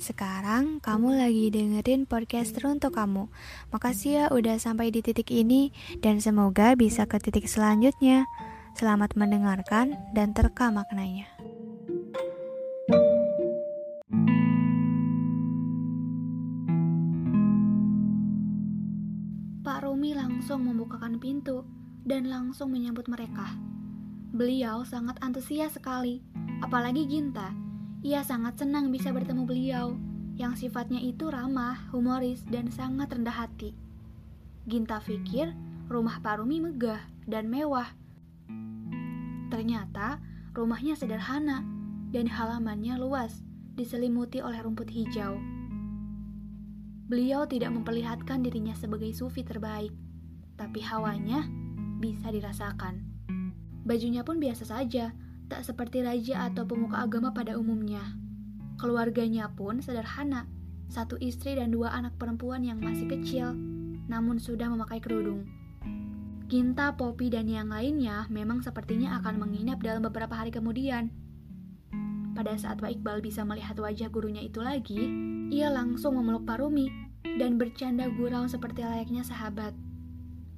Sekarang kamu lagi dengerin podcast untuk kamu. Makasih ya udah sampai di titik ini dan semoga bisa ke titik selanjutnya. Selamat mendengarkan dan terka maknanya. Pak Rumi langsung membukakan pintu dan langsung menyambut mereka. Beliau sangat antusias sekali, apalagi Ginta ia sangat senang bisa bertemu beliau, yang sifatnya itu ramah, humoris, dan sangat rendah hati. Ginta pikir rumah Pak Rumi megah dan mewah. Ternyata rumahnya sederhana dan halamannya luas, diselimuti oleh rumput hijau. Beliau tidak memperlihatkan dirinya sebagai sufi terbaik, tapi hawanya bisa dirasakan. Bajunya pun biasa saja, tak seperti raja atau pemuka agama pada umumnya. Keluarganya pun sederhana, satu istri dan dua anak perempuan yang masih kecil, namun sudah memakai kerudung. Ginta, Poppy, dan yang lainnya memang sepertinya akan menginap dalam beberapa hari kemudian. Pada saat Pak Iqbal bisa melihat wajah gurunya itu lagi, ia langsung memeluk Pak Rumi dan bercanda gurau seperti layaknya sahabat.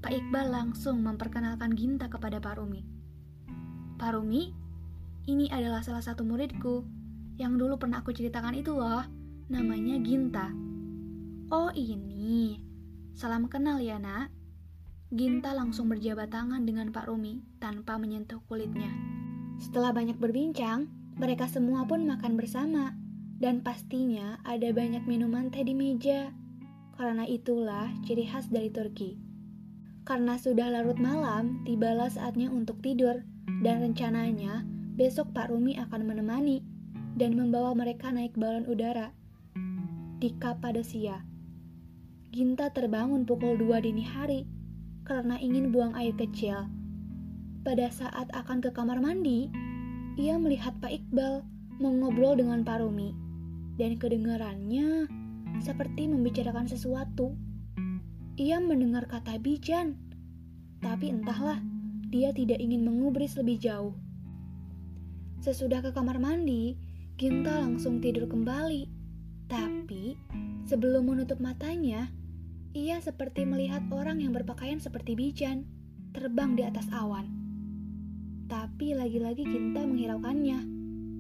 Pak Iqbal langsung memperkenalkan Ginta kepada Pak Rumi. Ini adalah salah satu muridku yang dulu pernah aku ceritakan itu loh. Namanya Ginta. Oh ini, salam kenal ya nak. Ginta langsung berjabat tangan dengan Pak Rumi tanpa menyentuh kulitnya. Setelah banyak berbincang, mereka semua pun makan bersama. Dan pastinya ada banyak minuman teh di meja. Karena itulah ciri khas dari Turki. Karena sudah larut malam, tibalah saatnya untuk tidur. Dan rencananya Besok Pak Rumi akan menemani dan membawa mereka naik balon udara di Kapadosia. Ginta terbangun pukul 2 dini hari karena ingin buang air kecil. Pada saat akan ke kamar mandi, ia melihat Pak Iqbal mengobrol dengan Pak Rumi dan kedengarannya seperti membicarakan sesuatu. Ia mendengar kata bijan, tapi entahlah, dia tidak ingin mengubris lebih jauh. Sesudah ke kamar mandi, Ginta langsung tidur kembali. Tapi, sebelum menutup matanya, ia seperti melihat orang yang berpakaian seperti bijan, terbang di atas awan. Tapi lagi-lagi Ginta menghiraukannya.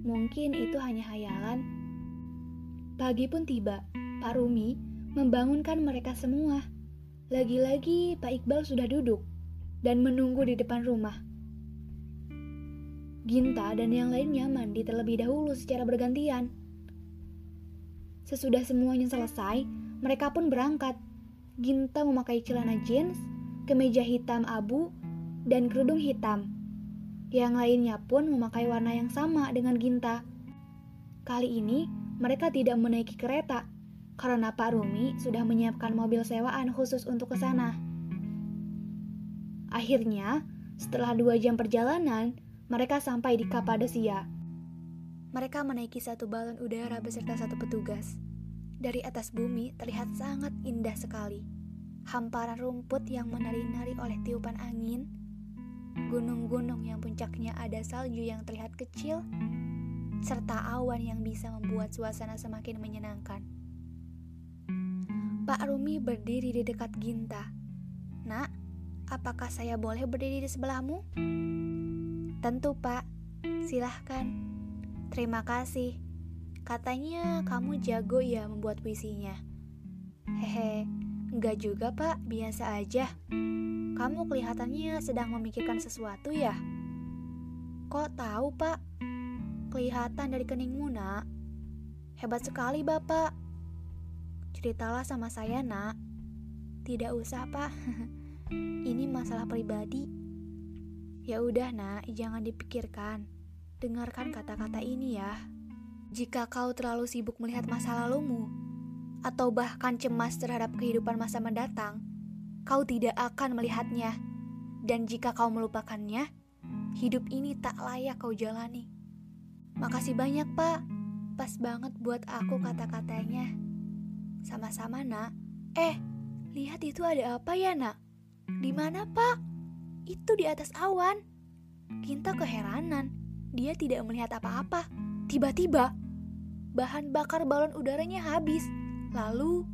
Mungkin itu hanya hayalan. Pagi pun tiba, Pak Rumi membangunkan mereka semua. Lagi-lagi Pak Iqbal sudah duduk dan menunggu di depan rumah. Ginta dan yang lainnya mandi terlebih dahulu secara bergantian. Sesudah semuanya selesai, mereka pun berangkat. Ginta memakai celana jeans, kemeja hitam abu, dan kerudung hitam. Yang lainnya pun memakai warna yang sama dengan Ginta. Kali ini, mereka tidak menaiki kereta, karena Pak Rumi sudah menyiapkan mobil sewaan khusus untuk ke sana. Akhirnya, setelah dua jam perjalanan, mereka sampai di Kapadosia. Mereka menaiki satu balon udara beserta satu petugas. Dari atas bumi terlihat sangat indah sekali. Hamparan rumput yang menari-nari oleh tiupan angin, gunung-gunung yang puncaknya ada salju yang terlihat kecil, serta awan yang bisa membuat suasana semakin menyenangkan. Pak Rumi berdiri di dekat Ginta. Nak, apakah saya boleh berdiri di sebelahmu? Tentu, Pak. Silahkan. Terima kasih. Katanya kamu jago ya membuat puisinya. Hehe, enggak juga, Pak. Biasa aja. Kamu kelihatannya sedang memikirkan sesuatu ya? Kok tahu, Pak? Kelihatan dari keningmu, nak. Hebat sekali, Bapak. Ceritalah sama saya, nak. Tidak usah, Pak. Ini masalah pribadi. Ya udah nak, jangan dipikirkan. Dengarkan kata-kata ini ya. Jika kau terlalu sibuk melihat masa lalumu, atau bahkan cemas terhadap kehidupan masa mendatang, kau tidak akan melihatnya. Dan jika kau melupakannya, hidup ini tak layak kau jalani. Makasih banyak, Pak. Pas banget buat aku kata-katanya. Sama-sama, Nak. Eh, lihat itu ada apa ya, Nak? Di mana, Pak? Itu di atas awan. Kinta keheranan. Dia tidak melihat apa-apa. Tiba-tiba, bahan bakar balon udaranya habis. Lalu